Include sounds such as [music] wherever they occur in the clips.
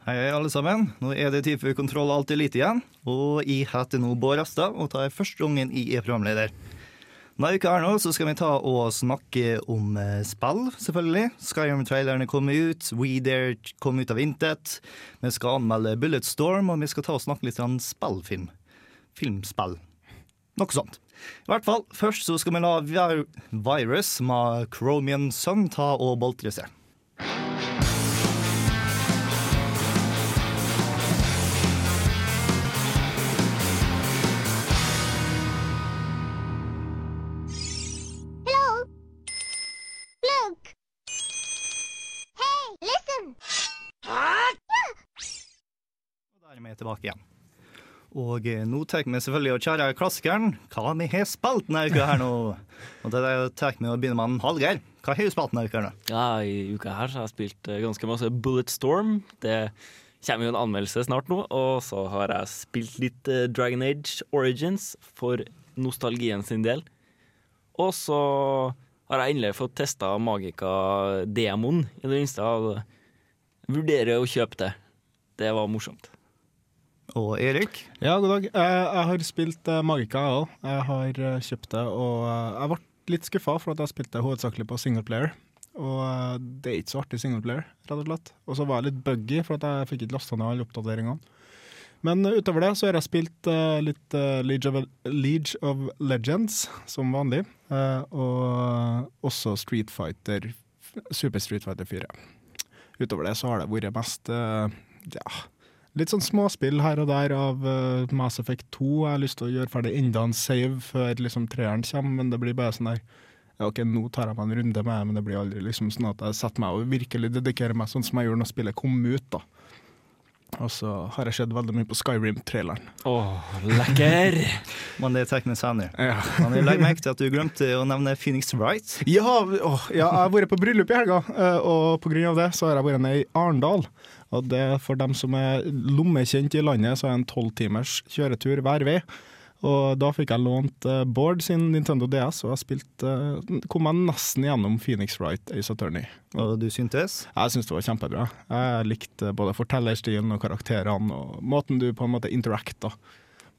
Hei, hei, alle sammen. Nå er det tid for Kontroll alt elite igjen. Og jeg heter nå Bård Astad, og tar første gangen jeg er programleder. Denne uka her nå så skal vi ta og snakke om eh, spill, selvfølgelig. Skyrim-trailerne kommer ut, We Dare kom ut av intet. Vi skal anmelde Bulletstorm, og vi skal ta og snakke litt om spillfilm. Filmspill. Noe sånt. I hvert fall, først så skal vi la Virus med Chromian Sun ta og boltre seg. Tilbake igjen. Og eh, nå tar vi selvfølgelig og kjære klassikeren hva vi har spilt denne uka her nå. [laughs] Og det tar vi og begynner med en Hallgeir. Hva har du spilt denne uka her nå? Ja, I uka her så har jeg spilt eh, ganske masse Bullet Storm. Det kommer jo en anmeldelse snart nå. Og så har jeg spilt litt eh, Dragon Age Origins for nostalgien sin del. Og så har jeg endelig fått testa Magica-demoen i det minste. Vurderer å kjøpe det. Det var morsomt. Og Erik? Ja, god dag. Eh, Jeg har spilt eh, Magica, jeg òg. Jeg har eh, kjøpt det, og jeg ble litt skuffa for at jeg spilte hovedsakelig på singleplayer. Og det er ikke så artig singleplayer, rett og slett. Og så var jeg litt buggy, for at jeg fikk ikke lasta ned alle oppdateringene. Men utover det så har jeg spilt litt eh, League, of, Legends, som vanlig. og også Street Fighter, Super Street Fighter 4. Utover det så har det vært mest ja, litt sånn småspill her og der av uh, Mass Effect 2. Jeg har lyst til å gjøre ferdig enda en save før liksom treeren kommer, men det blir bare sånn der ok, nå tar jeg meg en runde med det, men det blir aldri liksom sånn at jeg setter meg og virkelig dedikerer meg sånn som jeg gjorde når spillet kom ut. da. Og så har jeg sett veldig mye på Skyrim-traileren. Åh, lekker! [laughs] Men det er Teknisk senere. Ja. Men jeg legger merke til at du glemte å nevne Phoenix Wright. Ja, åh, ja, jeg har vært på bryllup i helga, eh, og av det så har jeg vært nede i Arendal. Og det for dem som er lommekjent i landet, så er det en tolv timers kjøretur hver vei. Og da fikk jeg lånt eh, Bård sin Nintendo DS, og jeg spilte, eh, kom meg nesten gjennom Phoenix Wright Ace Attorney. Og du syntes? Jeg syntes det var kjempebra. Jeg likte både fortellerstilen og karakterene, og måten du på en måte interacta.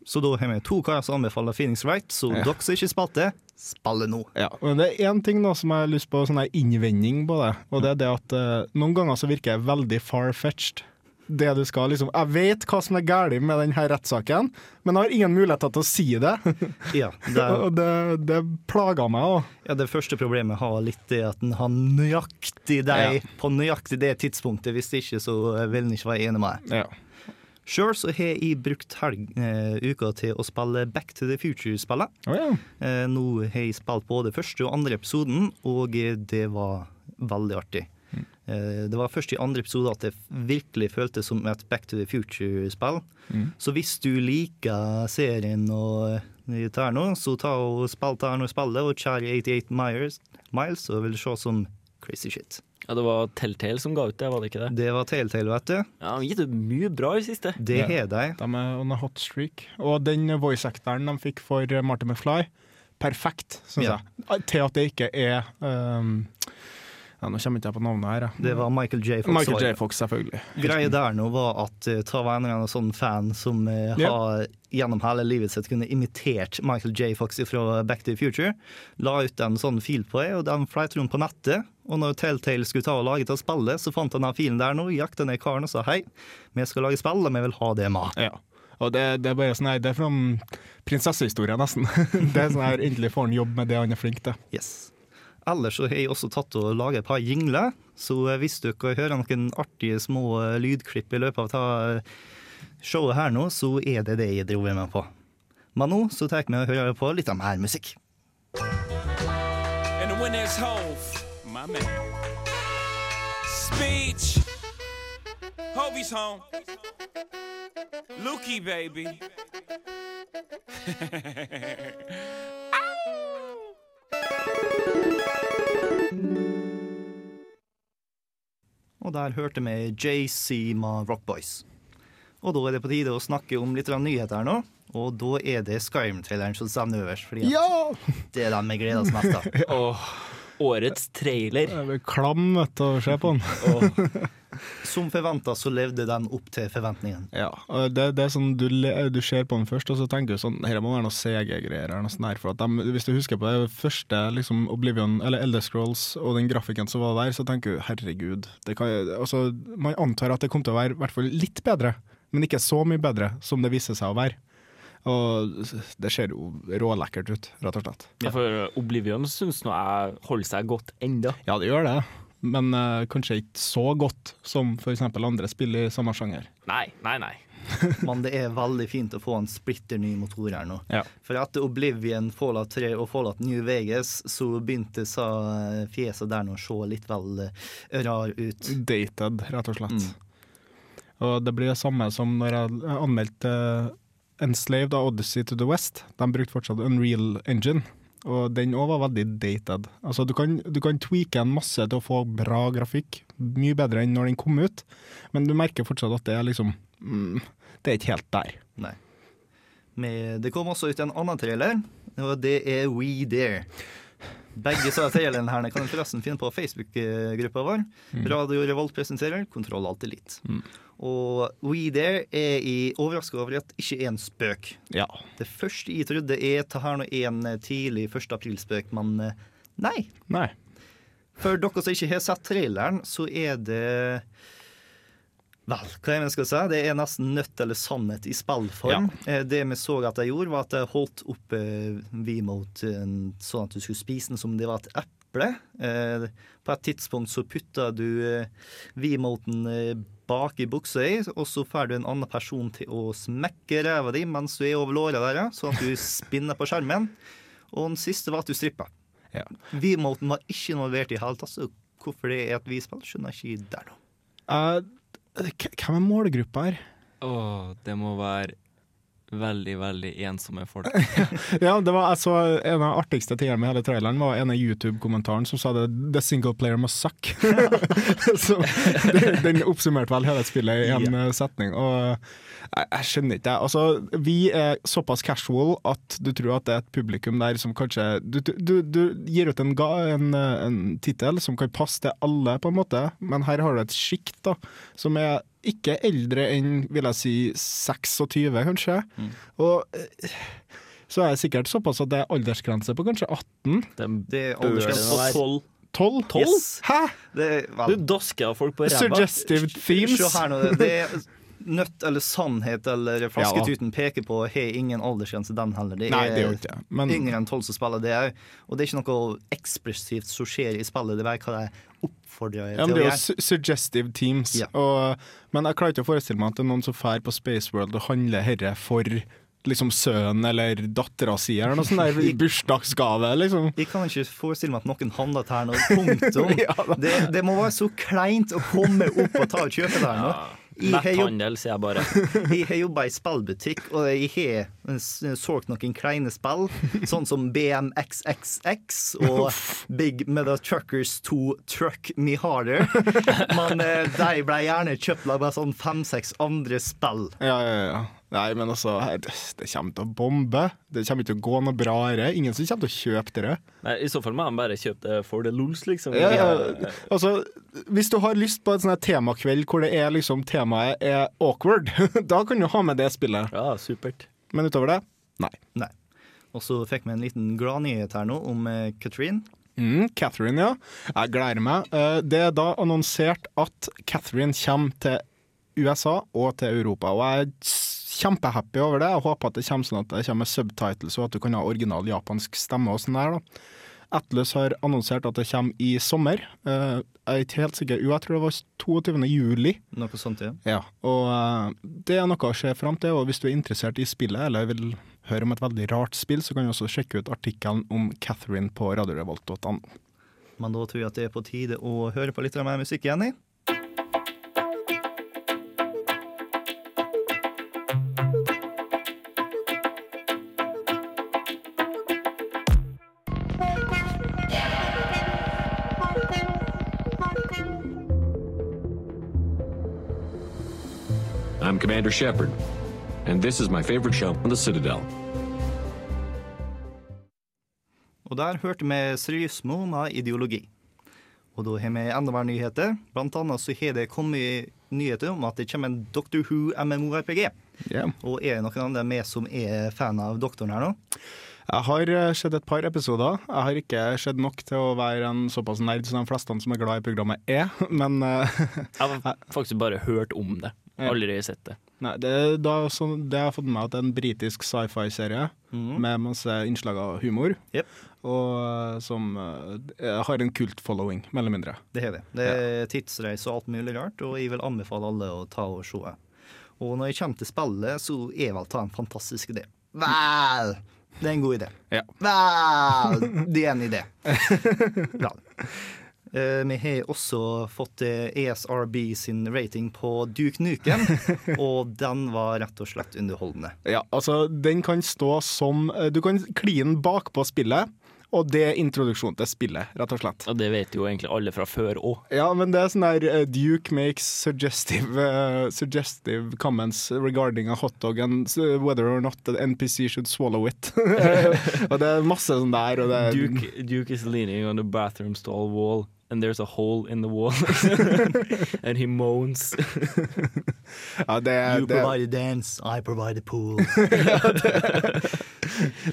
Så da har vi to karer som anbefaler Phoenix Wright, så Ja. dere som ikke spilte, spiller nå. Ja, men det er én ting da som jeg har lyst på sånn innvending på det, og det er det at uh, noen ganger så virker jeg veldig far-fetched. Det du skal liksom Jeg vet hva som er galt med denne rettssaken, men jeg har ingen muligheter til å si det. [laughs] Ja, det, [laughs] og det, det plager meg òg. ja, det første problemet har litt det at den har nøyaktig deg Ja. på nøyaktig det tidspunktet. Hvis ikke, så vil den ikke være enig med deg. Ja. Sjøl så har jeg brukt helg, eh, uka til å spille Back to the Future-spillet. Oh, ja. Eh, nå har jeg spilt både første og andre episoden, og det var veldig artig. Eh, det var først i andre episode at det virkelig føltes som et Back to the Future-spill. Mm. Så hvis du liker serien og eh, Terno, så ta og spill Terno-spillet og kjære 88 Miles, Miles og vil se som crazy shit. Ja, Det var Telltale som ga ut det, var det ikke det? Det var Telltale, vet du. Ja, De har gitt ut mye bra i siste. Det Ja. har de. De er on a hot streak. Og den voice-actoren de fikk for Martin Marty McFly, perfekt, syns Ja. jeg. Til at det ikke er um, ja, Nå kommer ikke jeg på navnet her. jeg. Det var Michael J. Fox. Michael J. Fox, selvfølgelig. Greia der nå var at uh, ta er en sånn fan som uh, yeah. har gjennom hele livet sitt kunne imitert Michael J. Fox fra Back to the Future. La ut en sånn fil på det, og den fløyt rundt på nettet. Og når Telltale skulle ta og lage til spillet, så fant han den filen der nå, jakta ned karen og sa hei, vi skal lage spill, og vi vil ha det med. Ja. Og det, det er bare sånn det er fra en prinsessehistorie, nesten. [laughs] det er sånn her, Endelig får han jobb med det han er flink til. Yes. Ellers så har jeg også tatt og laget et par jingler, så eh, hvis dere hører noen artige små eh, lydklipp i løpet av ta- eh, showet her nå, så er det det jeg driver med på. Men nå så tar vi og hører på litt av mer musikk. And home. Lukey, baby. [laughs] Og der hørte vi JC med Rock Boys. Og da er det på tide å snakke om litt nyheter nå. Og da er det Skyrim-traileren som savner øverst. Fordi Ja! det er den vi gleder oss mest til. [laughs] Årets trailer. Jeg blir klam vet du, å se på den. [laughs] Som forventa så levde den opp til forventningene. Ja, det, det er sånn du, du ser på den først, og så tenker du sånn Dette må være noe CG-greier. For de, hvis du husker på det første liksom Oblivion, eller Elder Scrolls og den grafikken som var der, så tenker du herregud det kan, altså, Man antar at det kommer til å være i hvert fall litt bedre, men ikke så mye bedre som det viser seg å være. Og det ser jo rålekkert ut, rett og slett. Ja. For Oblivion syns nå jeg holder seg godt enda. Ja, det gjør det, men uh, kanskje ikke så godt som f.eks. andre spill i samme sjanger. Nei, nei, nei. [laughs] Men det er veldig fint å få en splitter ny motor her nå. Ja. For etter Oblivion, Fallout 3 og Fallout New Vegas, så begynte sa fjeset der nå å se litt vel eh, rar ut. Dated, rett og slett. Mm. Og det blir det samme som når jeg anmeldte uh, Enslaved av Odyssey to the West. De brukte fortsatt Unreal Engine, og den òg var veldig dated. Altså, du kan, du kan tweake den masse til å få bra grafikk, mye bedre enn når den kom ut, men du merker fortsatt at det er liksom mm, Det er ikke helt der. Nei. Men det kom også ut en annen trailer, og det er We Dare. Begge sa traileren her kan du forresten finne på Facebook-gruppa vår. Radio Revolt presenterer Kontroll alltid litt. Mm. Og We There er i overraska over at ikke er en spøk. Ja. Det første jeg trodde er ta her nå en tidlig 1. april-spøk, men eh, nei. Nei. For dere som ikke har sett traileren, så er det Vel, hva det jeg skal si? Det er nesten nødt eller sannhet i spillform. Ja. Det vi så at de gjorde, var at de holdt oppe V-moten sånn at du skulle spise den som det var et eple. Eh, På et tidspunkt så putter du eh, V-moten eh, bak i buksa di, og så får du en annen person til å smekke ræva di mens du er over låra der, sånn at du spinner på skjermen. Og den siste var at du strippa. Ja. V-moten var ikke involvert i det hele tatt, så hvorfor det er et V-spill, skjønner jeg ikke der nå. Uh, hvem er målgruppa her? Åh, det må være veldig, veldig ensomme folk. [laughs] Ja, det var, altså En av de artigste tingene med hele traileren var en av YouTube-kommentaren som sa det 'The single player must suck'. [laughs] så det- Den oppsummerte vel hele spillet i en yeah. setning. Og jeg, jeg skjønner ikke det. Altså, vi er såpass casual at du tror at det er et publikum der som kanskje Du, du, du gir ut en, ga- en, eh, en tittel som kan passe til alle, på en måte, men her har du et sjikt som er ikke eldre enn vil jeg si 26, kanskje. Og eh, så er det sikkert såpass at det er aldersgrense på kanskje 18? Det Det er aldersgrense på 12. 12? Yes. Hæ?! Det Du dosker folk på ræva. Suggestive themes? Se her nå, det [laughs] er nødt eller sannhet eller flasketuten peker på har ingen aldersgrense, den heller. Det er, Nei, det er ikke. Men yngre enn 12 som spiller det òg. Og det er ikke noe ekspressivt som skjer i spillet, det er bare hva de oppfordrer ja, til det å er jo suggestive teams. Ja. Og, men jeg klarer ikke å forestille meg at det er noen som drar på Space World og handler herre for liksom sønnen eller dattera si, eller noe sånt der [laughs] i bursdagsgave, liksom. Jeg kan ikke forestille meg at noen handler nå. Punktum. [laughs] Ja, det, det må være så kleint å komme opp og ta og kjøpe det her nå. Netthandel, sier jeg bare. Jeg har jobba i spillbutikk, og jeg har solgt noen kleine spill, [laughs] sånn som BMXXX og Big Mother Truckers 2 Truck Me Harder. [laughs] Men eh, de ble gjerne kjøpt av bare sånn fem-seks andre spill. Ja, ja, ja. Nei, men altså, det, det kommer til å bombe. Det kommer ikke til å gå noe bra her. Ingen som kommer til å kjøpe det. Nei, I så fall må de bare kjøpe det for the lols, liksom. Ja, ja. Altså, hvis du har lyst på en sånn her temakveld hvor det er liksom temaet er awkward, [laughs] da kan du ha med det spillet. Ja, supert. Men utover det, nei. Nei. Og så fikk vi en liten gladnyhet her nå om eh, Catherine. Mm, Catherine, ja. Jeg gleder meg. Eh, Det er da annonsert at Catherine kommer til USA og til Europa. Og jeg er kjempehappy over det. Jeg håper at det kommer sånn at det kommer subtitles, og at du kan ha original japansk stemme og sånn der. da. Atlus har annonsert at det kommer i sommer. Eh, Jeg er ikke helt sikker. Jo, jeg tror det var 22. juli. Noe sånt, ja. Ja, og eh, det er noe å se fram til, og hvis du er interessert i spillet, eller vil høre om et veldig rart spill, så kan du også sjekke ut artikkelen om Catherine på radiorevolt.no. Men da tror jeg at det er på tide å høre på litt av mer musikk igjen. Commander Shepard, and this is my favorite show on the Citadel. Og der hørte vi seriøsme med ideologi. Og da har vi enda mer nyheter. Blant annet så har det kommet nyheter om at det kommer en Doctor Who MMORPG. Yeah. Og er det noen andre med som er fan av doktoren her nå? Jeg har eh, sett et par episoder. Jeg har ikke sett nok til å være en såpass nerd som de fleste som er glad i programmet er, [laughs] men eh, Jeg har faktisk bare hørt om det. Aldri sett det. Nei, det, da, så, det har jeg fått med meg at det er en britisk sci-fi-serie med masse innslag av humor. Yep. Og eh, som uh, har en kult-following, mer eller mindre. Det har det. Det er tidsreise og alt mulig rart, og jeg vil anbefale alle å ta og se. Og når jeg kommer til spillet, så er vel det en fantastisk idé. Vel! Det er en god idé. Ja. Vel! Det er en idé. [laughs] Vel. Eh, vi har også fått eh, ESRB sin rating på Duke Nukem, [laughs] og den var rett og slett underholdende. Ja, altså, den kan stå som eh, Du kan kline bakpå spillet, og det er introduksjon til spillet, rett og slett. Og det vet jo egentlig alle fra før òg. Ja, men det er sånn der Duke makes suggestive, uh, suggestive comments regarding a hotdog and whether or not the NPC should swallow it. [laughs] [laughs] og det er masse sånn der, og det er Duke, Duke is leaning on the bathroom stall wall, and there's a hole in the wall. [laughs] and he moans. [laughs] ja, det, er- You det, er- provide a dance, I provide a pool. [laughs]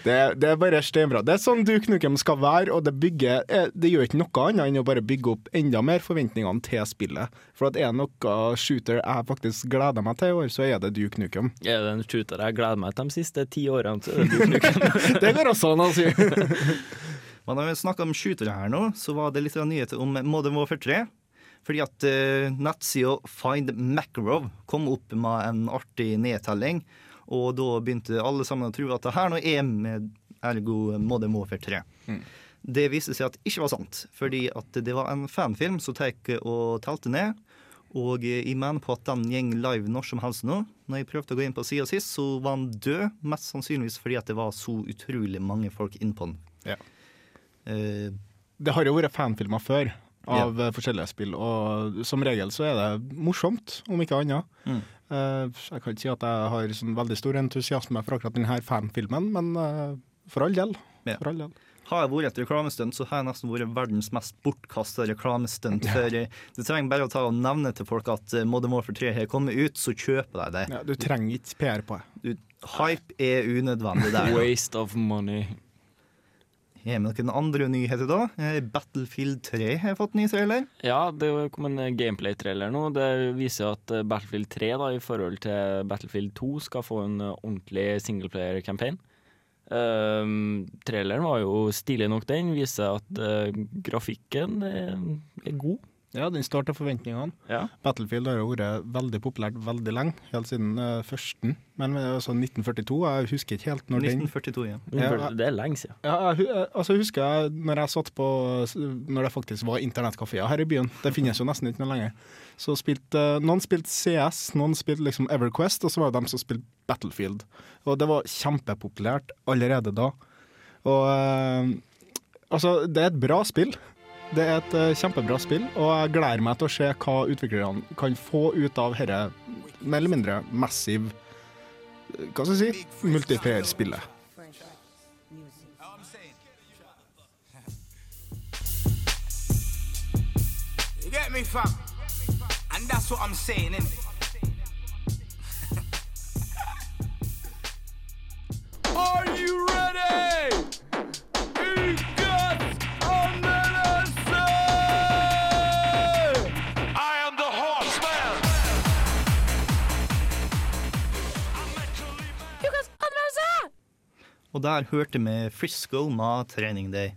det, er- det er bare steinbra. Det er sånn Duke Nukem skal være, og det, bygger, eh, det gjør ikke noe annet enn å bare bygge opp enda mer forventningene til spillet. For at er det noe shooter jeg faktisk gleder meg til i år, så er det Duke Nukem. Er det en shooter jeg gleder meg til de siste ti årene? Så er det Duke Nukem. Det går også an å si. Men når vi snakker om shootere her nå, så var det litt nyheter om Modern Warfare 3. Fordi at uh, nettsida Find Makarov kom opp med en artig nedtelling. Og da begynte alle sammen å tro at det her nå er med ergo Modern Warfare 3. Det viste seg at ikke var sant, fordi at det var en fanfilm som tok og telte ned. Og eh, jeg mener på at den gjeng live når som helst nå. Når jeg prøvde å gå inn på sida sist, så var den død. Mest sannsynligvis fordi at det var så utrolig mange folk inne på den. Ja. Eh, Det har jo vært fanfilmer før av eh, forskjellige spill, og som regel så er det morsomt, om ikke annet. Mm. Eh, jeg kan ikke si at jeg har sånn veldig stor entusiasme for akkurat denne fanfilmen, men eh, for all del. Ja. For all del. har jeg vært et reklamestunt, så har jeg nesten vært verdens mest bortkasta reklamestunt. For du trenger bare å ta og nevne til folk at Modern Warfare 3 har kommet ut, så kjøper de det. Ja, du trenger ikke PR på det. Hype er unødvendig der. Waste of money. Har vi noen andre nyheter da? Eh, Battlefield 3 har fått ny trailer. Ja, det kom en eh, gameplay-trailer nå. Det viser at eh, Battlefield 3 da, i forhold til Battlefield 2 skal få en ordentlig singleplayer-campaign. Um, traileren var jo stilig nok, den. Viser at uh, grafikken er, er god. Ja, den står til forventningene. Ja. Battlefield har jo vært veldig populært veldig lenge, helt siden uh, førsten. Men eh, altså 1942, jeg husker ikke helt når den 1942, ja. Ja, Det er lenge siden. Ja, jeg, eh, altså husker jeg når jeg satt på Når det faktisk var internettkafeer her i byen. Det finnes jo nesten ikke noe lenger. Så spilte Noen spilte CS, noen spilte liksom Everquest, og så var det dem som spilte Battlefield. Og det var kjempepopulært allerede da. Og uh, altså, det er et bra spill. Det er et eh, kjempebra spill, og jeg gleder meg til å se hva utviklerne kan få ut av dette mer eller mindre massiv eh, Hva skal jeg si? Multiplayer-spillet. Me, fam? And? [laughs] Are you ready? Og der hørte vi Frisco med Training Day.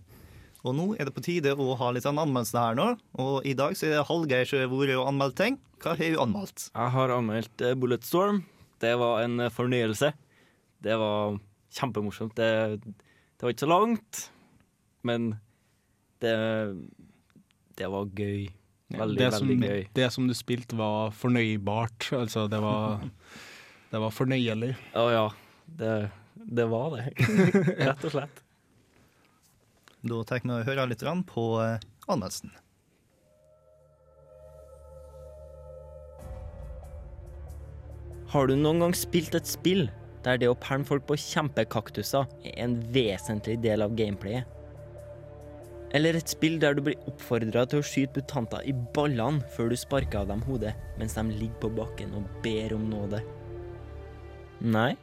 Og nå er det på tide å ha litt sånn anmeldelse her nå. Og i dag så er det Hallgeir som har vært og anmeldt ting. Hva har du anmeldt? Jeg har anmeldt eh, Bulletstorm. Det var en eh, fornøyelse. Det var kjempemorsomt. Det, det var ikke så langt, men det, det var gøy. Veldig, det, som, veldig gøy. det som du spilte var fornøybart. Altså, det var, det var fornøyelig. Å ja. Det, det var det. [laughs] [laughs] Rett og slett. Da tar vi å høre litt på eh, anmeldelsen. Har du noen gang spilt et spill der det å pælme folk på kjempekaktuser er en vesentlig del av gameplayet? Eller et spill der du blir oppfordra til å skyte butanter i ballene før du sparker av dem hodet, mens de ligger på bakken og ber om nåde? Nei?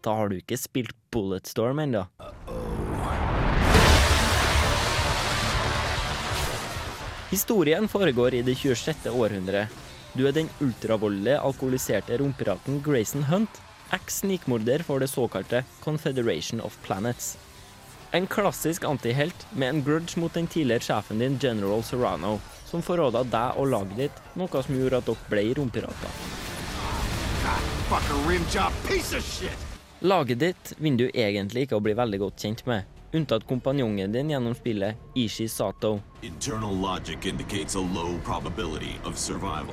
Da har du ikke spilt Bulletstorm ennå. Historien foregår i det 26. århundret. Du er den ultravoldelige, alkoholiserte rompiraten Grayson Hunt, eks-snikmorder for det såkalte Confederation of Planets. En klassisk antihelt med en grudge mot den tidligere sjefen din, General Serrano, som forråda deg og laget ditt, noe som gjorde at dere ble rumpirater. Laget ditt vinner du egentlig ikke å bli veldig godt kjent med, unntatt kompanjongen din gjennom spillet, Ishi Sato. Logic a low of.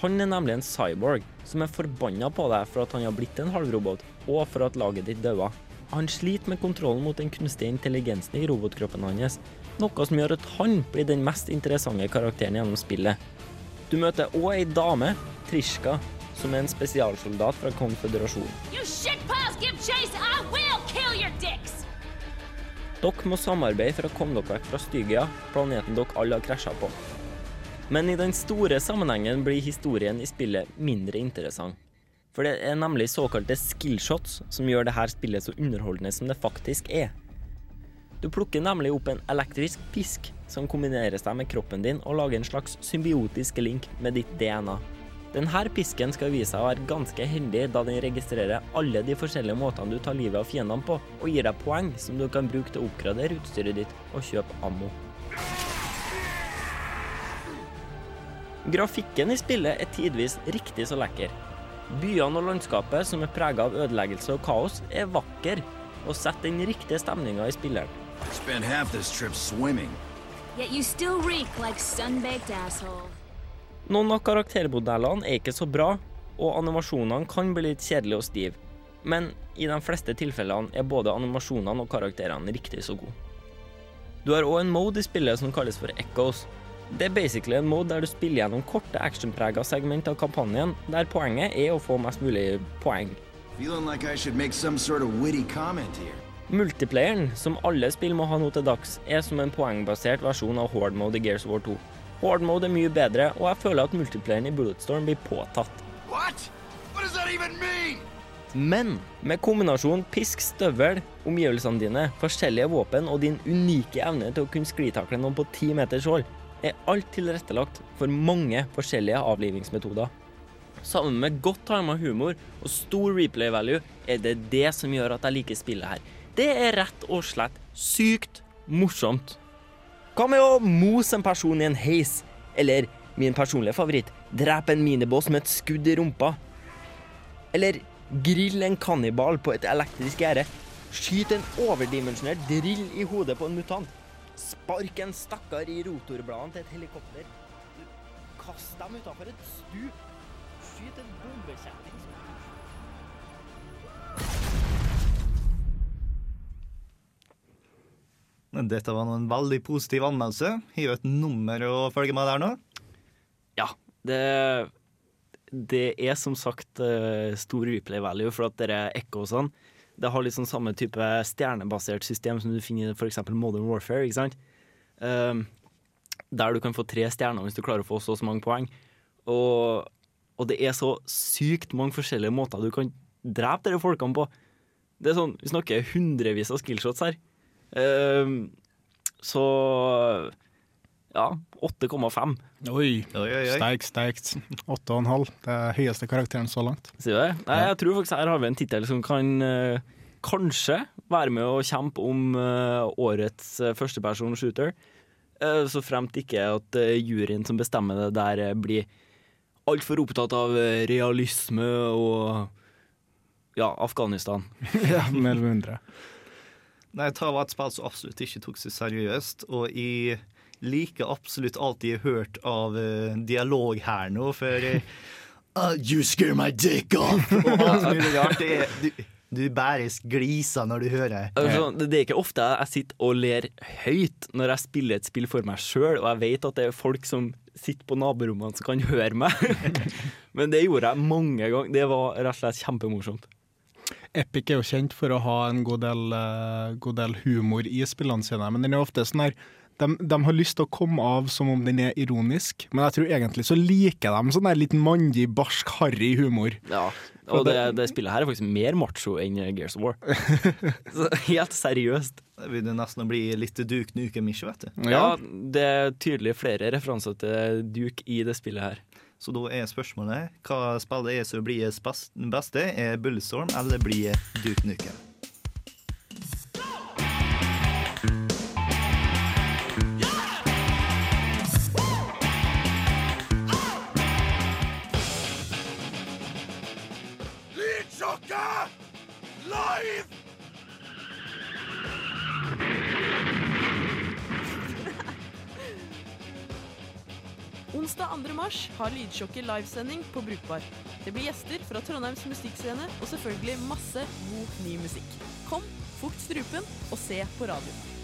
Han er nemlig en cyborg som er forbanna på deg for at han har blitt en halvrobot, og for at laget ditt daua. Han sliter med kontrollen mot den kunstige intelligensen i robotkroppen hans, noe som gjør at han blir den mest interessante karakteren gjennom spillet. Du møter òg ei dame, Trishka, som er en spesialsoldat fra konføderasjonen. Dere må samarbeide for å komme dere vekk fra Stygia, planeten dere alle har krasja på. Men i den store sammenhengen blir historien i spillet mindre interessant. For det er nemlig såkalte skillshots som gjør dette spillet så underholdende som det faktisk er. Du plukker nemlig opp en elektrisk pisk som kombinerer seg med kroppen din og lager en slags symbiotisk link med ditt DNA. Denne pisken skal vise seg å være ganske heldig, da den registrerer alle de forskjellige måtene du tar livet av fiendene på, og gir deg poeng som du kan bruke til å oppgradere utstyret ditt og kjøpe ammo. Grafikken i spillet er tidvis riktig så lekker. Byene og landskapet, som er prega av ødeleggelse og kaos, er vakker og setter den riktige stemninga i spilleren. Spent half this trip swimming. Yet you still reek like sun-baked asshole. Noen av karaktermodellene er ikke så bra, og animasjonene kan bli litt kjedelige og stive. Men i de fleste tilfellene er både animasjonene og karakterene riktig så gode. Du har òg en mode i spillet som kalles for Echoes. Det er basically en mode der du spiller gjennom korte actionprega segment av kampanjen, der poenget er å få mest mulig poeng. Like sort of. Multiplayeren, som alle spill må ha nå til dags, er som en poengbasert versjon av Horde Mode i Gears War 2. Horde Mode er mye bedre, og jeg føler at multiplayeren i Bulletstorm blir påtatt. What? What does that even mean? Men med kombinasjonen pisk, støvel, omgivelsene dine, forskjellige våpen og din unike evne til å kunne sklitakle noen på ti meters hold, er alt tilrettelagt for mange forskjellige avlivingsmetoder. Sammen med godt tima humor og stor replay value er det det som gjør at jeg liker spillet her. Det er rett og slett sykt morsomt. Hva med å mose en person i en heis? Eller min personlige favoritt, drepe en minibås med et skudd i rumpa? Eller grill en kannibal på et elektrisk gjerde? Skyt en overdimensjonert drill i hodet på en mutant? Spark en stakkar i rotorbladene til et helikopter? Kast dem utafor et stup? Skyt en bombekjetting dette var en veldig positiv anmeldelse. Har du et nummer å følge med der nå. Ja, det, det er som sagt eh, stor replay value, for at dere sånn. det har sånn samme type stjernebasert system som du finner i f.eks. Modern Warfare. ikke sant? Um, der du kan få tre stjerner hvis du klarer å få så og så mange poeng. Og, og det er så sykt mange forskjellige måter du kan drepe disse folkene på. Det er sånn, Vi snakker hundrevis av skillshots her. Um, så ja, 8,5. Oi, sterkt, sterkt. 8,5. Det er høyeste karakteren så langt. Sier du det? Nei, jeg tror faktisk her har vi en tittel som kan eh, kanskje være med å kjempe om eh, årets uh, førsteperson shooter. Uh, så fremt ikke at eh, juryen som bestemmer det der, uh, blir altfor opptatt av eh, realisme og ja, Afghanistan. [laughs] ja, mer eller mindre. Nei, det var et spill som absolutt ikke tok seg seriøst, og jeg liker absolutt alt jeg har hørt av uh, dialog her nå, for [laughs] «Ah, You scare my dick off! [laughs] Og alt mulig rart. Det er, du, du bare gliser når du hører. Altså, det det er ikke ofte jeg sitter og ler høyt når jeg spiller et spill for meg sjøl, og jeg vet at det er folk som sitter på naborommene som kan høre meg. [laughs] Men det gjorde jeg mange ganger. Det var rett og slett kjempemorsomt. Epic er jo kjent for å ha en god del, uh, god del humor i spillene sine, men den er ofte sånn her de, de har lyst til å komme av som om den er ironisk, men jeg tror egentlig så liker de sånn der litt mandig, barsk, harry humor. Ja, og det, det- spillet her er faktisk mer macho enn Gears of War. [laughs] Så helt seriøst. Det begynner nesten å bli litt Duke Nukem-ish, vet du. Ja, det er tydelig flere referanser til Duke i det spillet her. Så da er spørsmålet hva spillet er som blir beste? Er Bullstorm eller blir Duke Nukem? Live! Onsdag 2. mars har Lydsjokket livesending på Brukbar. Det blir gjester fra Trondheims musikkscene og selvfølgelig masse god ny musikk. Kom, fukt strupen og se på radio.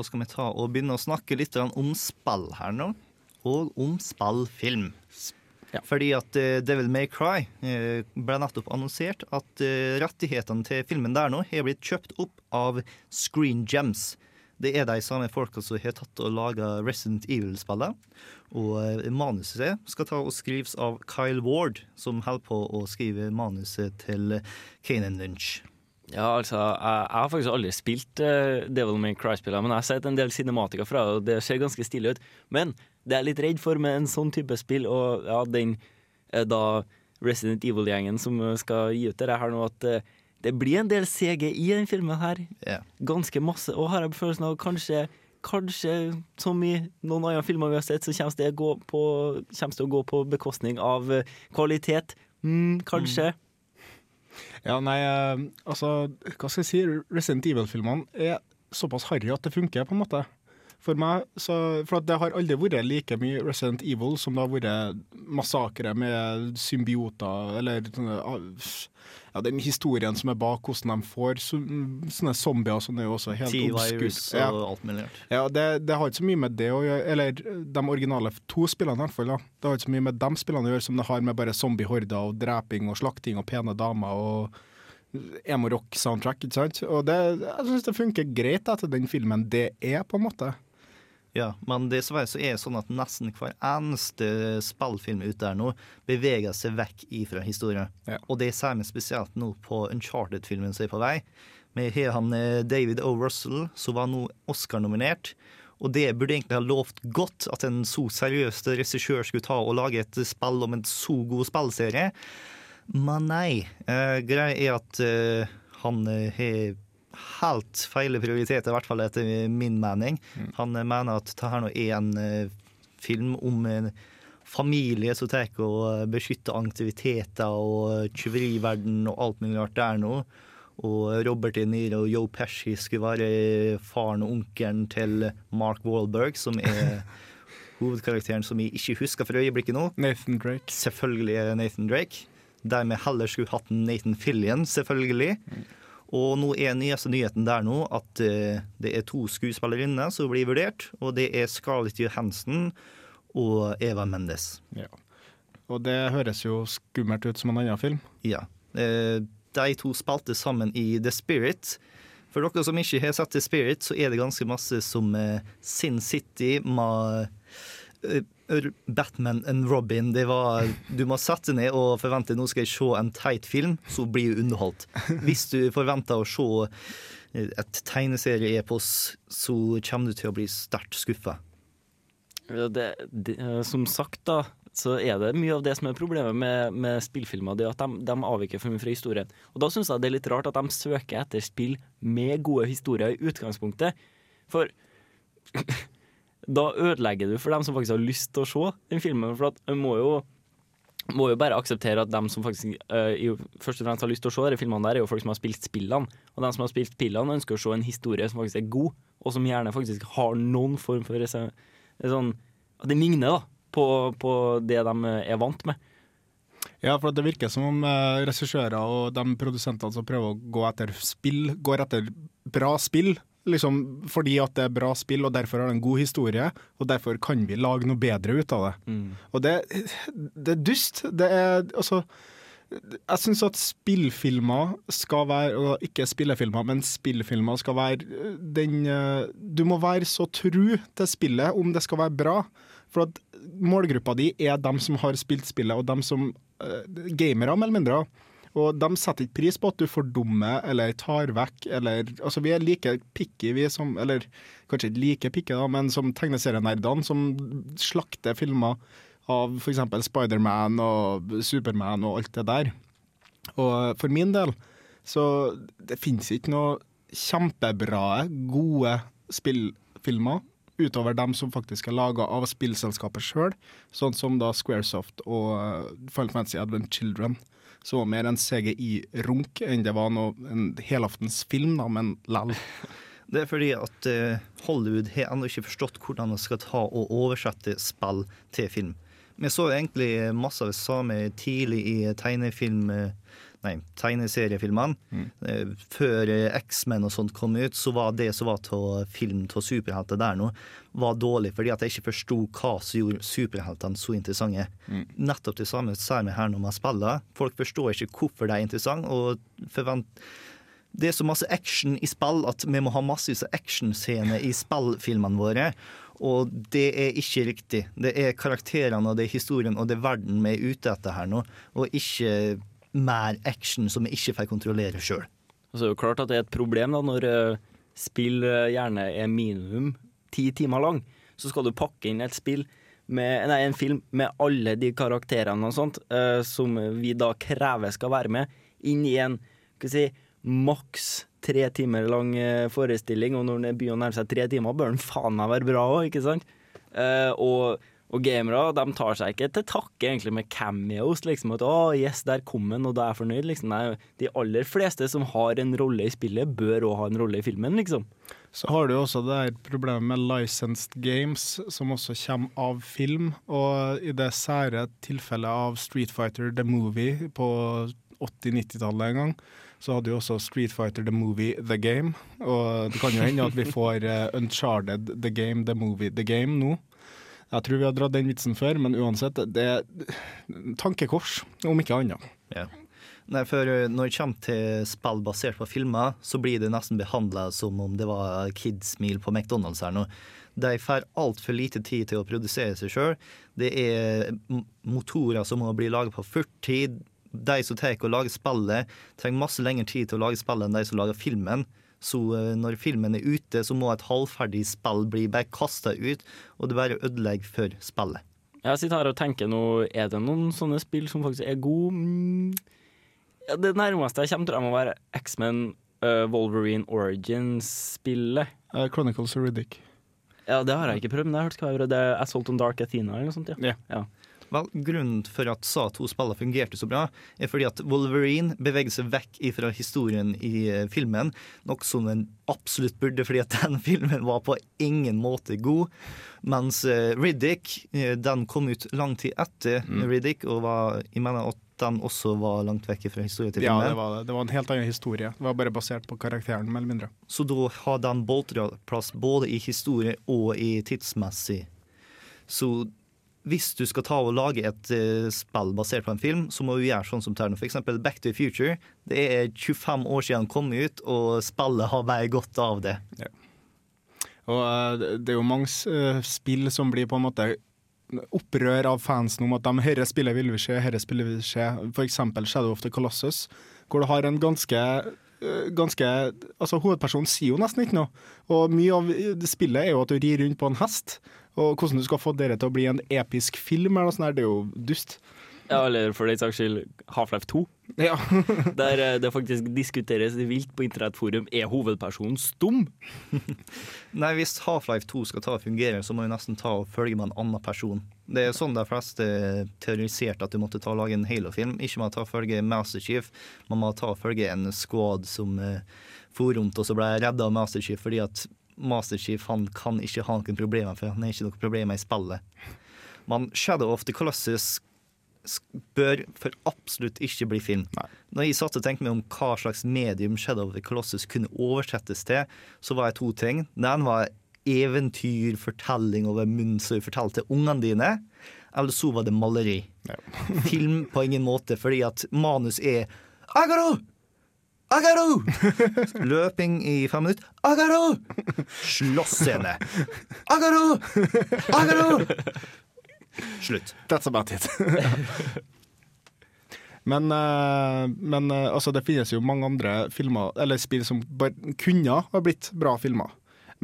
Da skal vi ta og begynne å snakke litt om spill her nå, og om spillfilm. Fordi at eh, Devil May Cry eh, ble nettopp annonsert at eh, rettighetene til filmen der nå har blitt kjøpt opp av Screen Gems. Det er de samme folka som har tatt og laga Resident Evil-spillet. Og manuset skal ta og skrives av Kyle Ward, som holder på å skrive manuset til Kanan Lynch. Ja, altså, jeg, jeg har faktisk aldri spilt uh, Devil May Cry-spillene, men jeg har sett en del cinematika fra det, og det ser ganske stilig ut. Men det er jeg litt redd for med en sånn type spill, og ja, den uh, da Resident Evil-gjengen som eh, skal gi ut det her nå, at uh, det blir en del CG i den filmen her. Ganske masse. Og har jeg følelsen av kanskje Kanskje, som i noen andre filmer vi har sett, så kommer det, gå på, det å gå på bekostning av kvalitet. Mm, kanskje. Ja, nei, eh, altså, hva skal jeg si, Resident Evil-filmene er såpass harry at det funker, på en måte. For meg, så, for det har aldri vært like mye Resident Evil som det har vært massakre med symbioter, eller ja, den historien som er bak hvordan de får så, sånne zombier som er jo også helt obskurt. og alt mulig rart. Ja, det, det har ikke så mye med det å gjøre, eller de originale to spillene i hvert fall. da. Det har ikke så mye med de spillene å gjøre som det har med bare zombiehorder og dreping og slakting og pene damer og emo-rock-soundtrack, ikke sant? Og det, jeg syns det funker greit etter den filmen det er, på en måte. Ja, men dessverre så er det sånn at nesten hver eneste spillfilm ute der nå beveger seg vekk ifra historien. Og det ser vi spesielt nå på Uncharted-filmen som er på vei. Vi har han eh, David O. Russell, som var nå Oscar-nominert. Og det burde egentlig ha lovt godt at en så seriøs regissør skulle ta og lage et spill om en så god spillserie. Men nei. Eh, greia er at eh, han eh, har helt feil prioriteter, i hvert fall etter min mening. Han eh, mener at dette nå er en eh, film om en familie som tar og beskytter aktiviteter og tyveriverden og alt mulig rart der nå. Og Robert De Niro og Joe Pesci skulle være faren og onkelen til Mark Wahlberg, som er [laughs] hovedkarakteren som vi ikke husker for øyeblikket nå. Nathan Drake. Selvfølgelig er Nathan Drake. Der vi heller skulle hatt Nathan Fillion, selvfølgelig. Og nå er nyeste nyheten der nå at eh, det er to skuespillerinner som blir vurdert, og det er Scarlett Johansen og Eva Mendes. Ja. Og det høres jo skummelt ut som en annen film. Ja. Eh, de to spilte sammen i The Spirit. For dere som ikke har sett The Spirit, så er det ganske masse som eh, Sin City med Batman and Robin. Det var, du må sette ned og forvente nå skal jeg se en teit film, så blir du underholdt. Hvis du forventer å se eh, et tegneserie-epos, så kommer du til å bli sterkt skuffa. Det, det, eh, som sagt, da, så er det mye av det som er problemet med, med spillfilmer, det er at de, de avviker for mye fra historien. Og da syns jeg det er litt rart at de søker etter spill med gode historier i utgangspunktet. For da ødelegger du for dem som faktisk har lyst til å se den filmen. For at man må jo må jo bare akseptere at dem som faktisk uh, i, først og fremst har lyst til å se de filmene der, er jo folk som har spilt spillene. Og dem som har spilt spillene, ønsker å se en historie som faktisk er god, og som gjerne faktisk har noen form for eh, sånn At det ligner da på, på det de er vant med. Ja, for det virker som om eh, regissører og de produsentene som prøver å gå etter spill, går etter bra spill. Liksom fordi at det er bra spill, og derfor har det en god historie. Og derfor kan vi lage noe bedre ut av det. Og det, det er dust. Det er altså Jeg syns at spillfilmer skal være og Ikke spillefilmer, men spillfilmer skal være øh, den øh, Du må være så tru til spillet om det skal være bra. For at målgruppa di er dem som har spilt spillet, og dem som uh, Gamere, mer eller mindre. Og de setter ikke pris på at du fordummer eller tar vekk eller Altså, vi er like picky, vi som Eller kanskje ikke like picky, da, men som tegneserienerdene, som slakter filmer av f.eks. Spiderman og Superman og alt det der. Og for min del så det finnes ikke noe kjempebra, gode spillfilmer utover dem som faktisk er laga av spillselskapet sjøl, sånn som da Squaresoft og uh, Final Fantasy Advent Children. Som var mer en CGI-runk enn det var noe, en helaftens film, da, men lell. [laughs] Det er fordi at eh, Hollywood har ennå ikke forstått hvordan de skal ta og oversette spill til film. Vi så egentlig masse av det samme tidlig i tegnefilm... eh, Nei, tegneseriefilmene. Mm. Før eh, X-Men og sånt kom ut, så var det som var av film av superhelter der nå, var dårlig fordi at jeg ikke forsto hva som gjorde superheltene så interessante. Nettopp det samme ser vi her når man spiller. Folk forstår ikke hvorfor de er interessante, og forvent det er så masse action i spill at vi må ha massevis av actionscener i spillfilmene våre. Og det er ikke riktig. Det er karakterene og det er historien og det er verden vi er ute etter her nå, og ikke mer action som vi ikke får kontrollere sjøl. Og det er jo klart at det er et problem da, når eh, spill eh, gjerne er minimum ti timer lang. Så skal du pakke inn et spill med, nei, en film med alle de karakterene og sånt, eh, som vi da krever skal være med, inn i en skal si, maks tre timer lang forestilling. Og når den begynner å nærme seg tre timer, bør den faen meg være bra òg, ikke sant? Eh, og og gamere de tar seg ikke til takke egentlig med cameos. liksom At 'å, yes, der kom den, og da er jeg fornøyd'. liksom Nei, De aller fleste som har en rolle i spillet, bør òg ha en rolle i filmen, liksom. Så har du også det her problemet med licensed games, som også kommer av film. Og i det sære tilfellet av Street Fighter The Movie på 80-90-tallet en gang, så hadde jo også Street Fighter The Movie The Game. Og det kan jo hende at vi får eh, Uncharted The Game The Movie The Game nå. Jeg tror vi har dratt den vitsen før, men uansett, det er tankekors, om ikke annet. Ja. Nei, for eh, Når det kommer til spill basert på filmer, så blir det nesten behandla som om det var Kids Meal på McDonald's her nå. De får altfor lite tid til å produsere seg sjøl. Det er motorer som må bli laget på 40. De som tar og lager spillet, trenger masse lengre tid til å lage spillet enn de som lager filmen. Så eh, når filmen er ute, så må et halvferdig spill bli bare kasta ut, og det bare ødelegger for spillet. Jeg sitter her og tenker nå, er det noen sånne spill som faktisk er gode? Mm. Ja, det nærmeste jeg kommer, tror jeg må være X-Men uh, Wolverine Origins-spillet. Uh, Chronicles of Riddick. Ja, det har jeg ikke prøvd, men jeg har hørt skal være det er Assault on Dark Athena eller noe sånt. Ja. ja. Vel, Grunnen for at sa to spillet fungerte så bra, er fordi at Wolverine beveger seg vekk fra historien i eh, filmen, noe som den absolutt burde, fordi at [laughs] den filmen var på ingen måte god. Mens eh, Riddick, eh, den kom ut lang tid etter Mm. Riddick, og var, jeg mener at den også var langt vekk fra historien til filmen. Ja, det var det. Det var en helt annen historie. Det var bare basert på karakteren, mer eller mindre. Så da har den boltra plass både i historie og i tidsmessig. Så hvis du skal ta og lage et eh, spill basert på en film, så må du gjøre sånn som Terno. Eksempel Back to the Future. Det er 25 år siden den kom ut, og spillet har bare godt av det. Og eh, det- er jo mange eh, spill som blir på en måte opprør av fansen om at de herre spillet vil vi se, herre spillet vil vi se. Eksempel Shadow of the Colossus, hvor du har en ganske ganske, altså Hovedpersonen sier jo nesten ikke noe. Og mye av spillet er jo at du rir rundt på en hest. Og hvordan du skal få dere til å bli en episk film, eller noe sånt, det er jo dust. Ja, eller for den saks skyld Half-Life 2. Ja. [laughs] der eh, det faktisk diskuteres vilt på internettforum er hovedpersonen stum. [laughs] Nei, hvis Half-Life 2 skal ta og fungere, så må vi nesten ta og følge med en annen person. Det er sånn de fleste teoriserte at du måtte ta og lage en Halo-film. Ikke med å ta og følge Master Chief, man må ta og følge en squad som uh, for rundt og så ble redda av Master Chief fordi at Master Chief han kan ikke ha noen problemer, for han har ikke noen problemer i spillet. Men Shadow of the Colossus bør for absolutt ikke bli film. Nei. Når jeg satt og tenkte meg om hva slags medium Shadow of the Colossus kunne oversettes til, så var jeg to ting. Den var eventyr, fortelling over du fortalte til ungene dine. Eller så var det maleri. Ja. Film på ingen måte, fordi at manus er Agaro! Agaro! [laughs] Løping i fem minutter. Agaro! Slåssscene. Agaro! Agaro! Slutt. That's about it. [laughs] men, uh, men uh, altså, det finnes jo mange andre filmer, eller spill som bare kunne ha blitt bra filmer.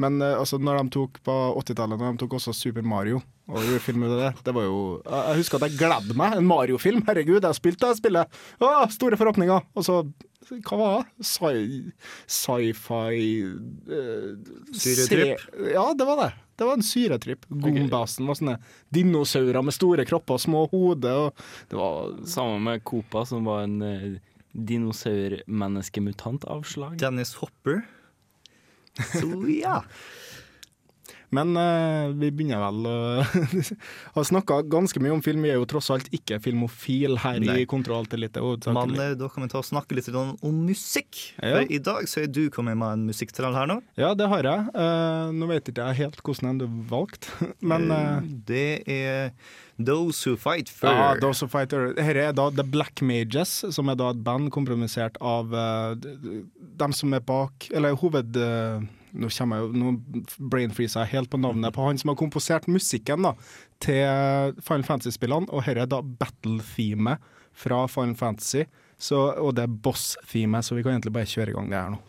Men uh, altså, når de tok på 80-tallet, når de tok også Super Mario og gjorde film ut av det, det var jo Jeg husker at jeg gledde meg. En Mario-film. Herregud, jeg har spilt det spillet! Å, store forhåpninger! Og så hva var det? Sci-fi uh, Syretripp? Ja, det var det. Det var en syretripp. Gombasen var sånne dinosaurer med store kropper og små hoder. Og det var Sammen med Copa, som var en uh, dinosaurmenneskemutant-avslag. Dennis Hopper. Så ja. [laughs] Men uh, vi begynner vel å [laughs] ha snakka ganske mye om film. Vi er jo tross alt ikke filmofil her Nei. i Kontroll til litt. Men uh, da kan vi ta og snakke litt om musikk. Ja. For i dag så er du kommet med en musikktrall her nå. Ja, det har jeg. Uh, nå vet ikke jeg helt hvordan du valgte, [laughs] men Det er Those Who Fight Fur. Ja, Those Who Fight Fur. Dette er da The Black Mages, som er da et band kompromissert av dem som er bak Eller hoved nå jeg nå brainfreezer jeg helt på navnet på han som har komposert musikken da, til Final Fantasy-spillene, og dette er da battle-themet fra Final Fantasy, så, og det er boss-themet, så vi kan egentlig bare kjøre i gang det her nå.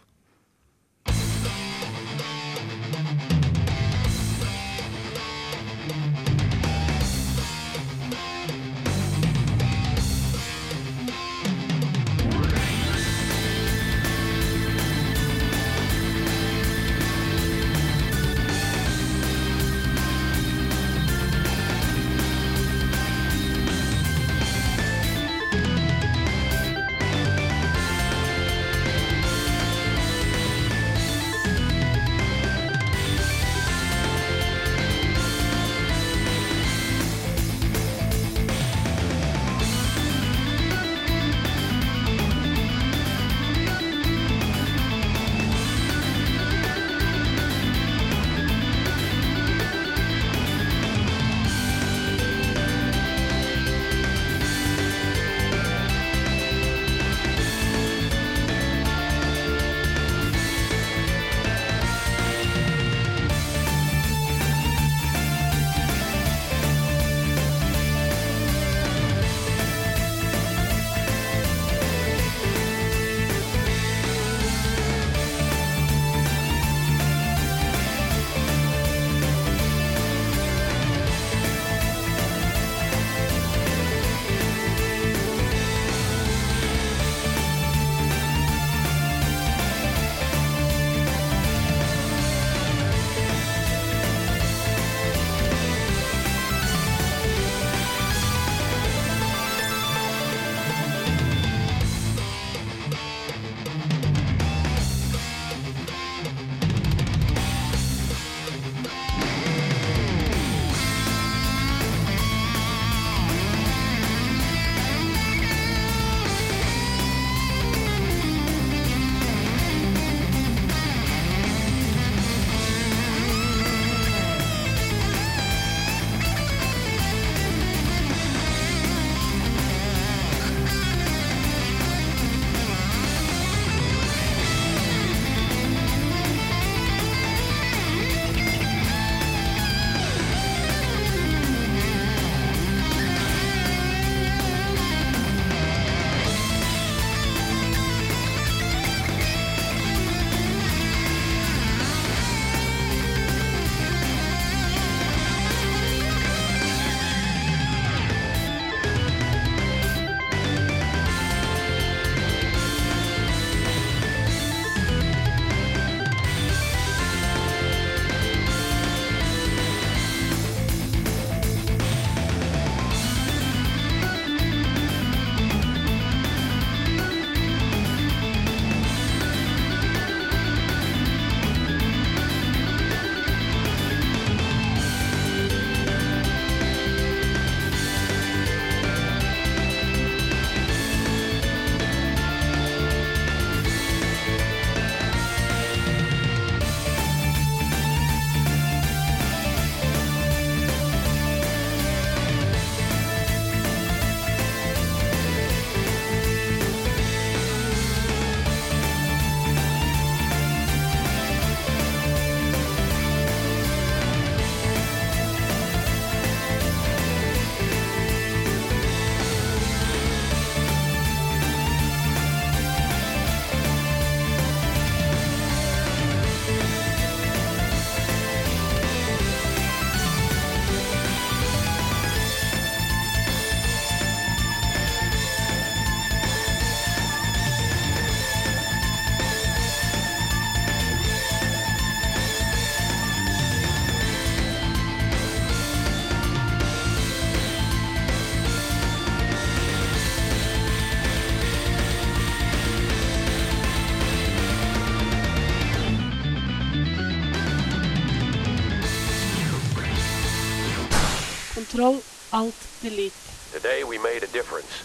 Kontroll, alt, delete. Today we made a difference.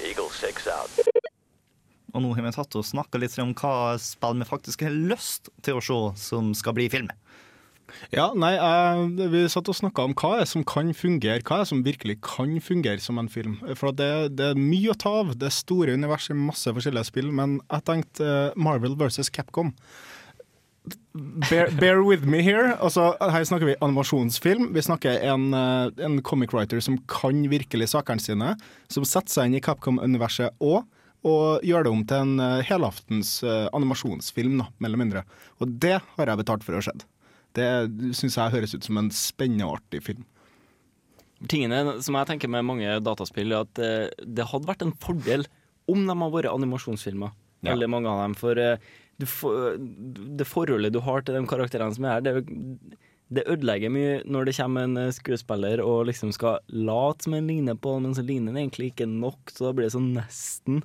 Eagle 6 out. Og nå har vi tatt og snakka litt om hva spill vi faktisk har lyst til å se som skal bli film. Ja, nei, eh, vi satt og snakka om hva er som kan fungere, hva er som virkelig kan fungere som en film. For det, det er mye å ta av. Det er store universer, masse forskjellige spill. Men jeg tenkte eh, Marvel versus Capcom. Bear, bear with me here. Altså, her snakker vi animasjonsfilm. Vi snakker en, eh, en comic writer som kan virkelig sakene sine. Som setter seg inn i Capcom-universet òg. Og gjør det om til en eh, helaftens eh, animasjonsfilm, da, mellom mindre. Og det har jeg betalt for å ha sett. Det syns jeg høres ut som en spennende og artig film. Tingene som jeg tenker med mange dataspill, er at det hadde vært en fordel om de hadde vært animasjonsfilmer. Ja. Veldig mange av dem. For du, får- det forholdet du har til de karakterene som er her, det, det ødelegger mye når det kommer en eh, skuespiller og liksom skal late som en ligner på, men så ligner den egentlig ikke nok, så da blir det sånn nesten.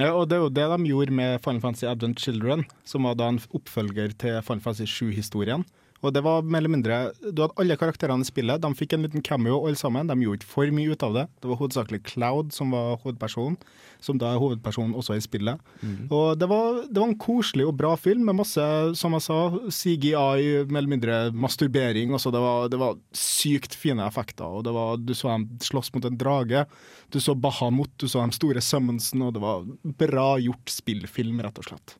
Ja, og det er jo det de gjorde med Final Fantasy Advent Children, som var da en oppfølger til Final Fantasy 7-historien. Og det var mer eller mindre Du hadde alle karakterene i spillet. De fikk en liten cameo alle sammen. De gjorde ikke for mye ut av det. Det var hovedsakelig Cloud som var hovedpersonen, som da er hovedpersonen også i spillet. Og det var, det var en koselig og bra film med masse, som jeg sa, CGI, mer eller mindre masturbering. Også. Det, var, det var sykt fine effekter. Og det var, du så dem slåss mot en drage. Du så Bahamut, du så de store summonsen, og det var bra gjort spillfilm, rett og slett.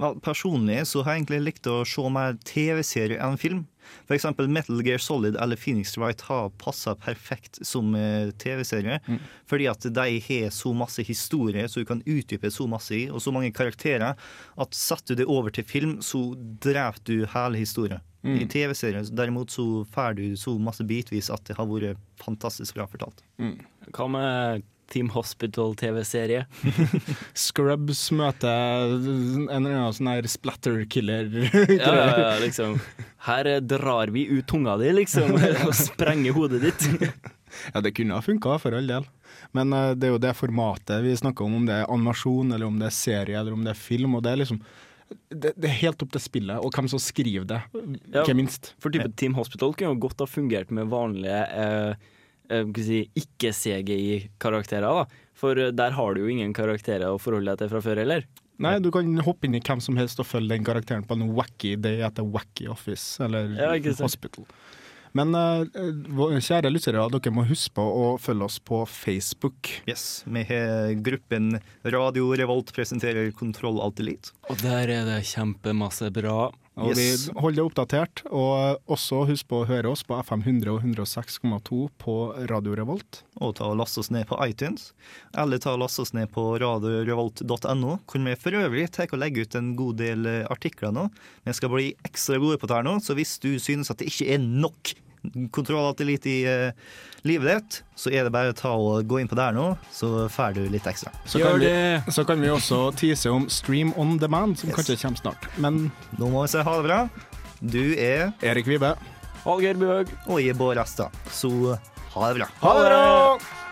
Vel, personlig så har jeg egentlig likt å se mer TV-serier enn film. Eksempel Metal Gear Solid eller Phoenix Wright har passa perfekt som eh, TV-serie. Fordi at de har så masse historie så du kan utdype så masse i, og så mange karakterer, at setter du det over til film, så dreper du hele historien. Mm. I TV-serier derimot så får du så masse bitvis at det har vært fantastisk bra fortalt. Hva med Team Hospital-TV-serie? [laughs] Scrubs møter en eller annen sånn her splatter-killer. [laughs] Ja, ja, ja, liksom. Her eh, drar vi ut tunga di, liksom, og sprenger hodet ditt. [laughs] Ja, det kunne ha funka, for all del. Men uh, det er jo det formatet vi snakker om, om det er animasjon, eller om det er serie, eller om det er film. Og det er liksom det, det er helt opp til spillet, og hvem som skriver det, Ja, ikke minst. For type Team Hospital kunne jo godt ha fungert med vanlige eh, eh, si, ikke-CGI-karakterer. For eh, der har du jo ingen karakterer å forholde deg til fra før heller. Nei, du kan hoppe inn i hvem som helst og følge den karakteren på en wacky day etter wacky office, eller Ja, hospital. Men uh, kjære lyttere, dere må huske på å følge oss på Facebook. Yes, Vi har gruppen Radio Revolt presenterer Kontroll Alt Elite. Og der er det kjempemasse bra. Og Yes. vi holder det oppdatert. Og også husk på å høre oss på FM 100 og 106,2 på Radio Revolt. Og ta og laste oss ned på iTunes. Eller ta og laste oss ned på radiorevolt.no, hvor vi for øvrig tar og legger ut en god del eh, artikler nå. Vi skal bli ekstra gode på det her nå, så hvis du synes at det ikke er nok kontroll alltid litt i uh, livet ditt, så er det bare å ta og gå inn på der nå, så får du litt ekstra. Så kan, vi, så kan vi også tease om Stream on demand, som kanskje kommer snart. Men Nå må vi si ha det bra. Du er Erik Vibe. Hallgeir Bøhøg. Og jeg er Bård Asta. Så ha det bra. Ha det bra!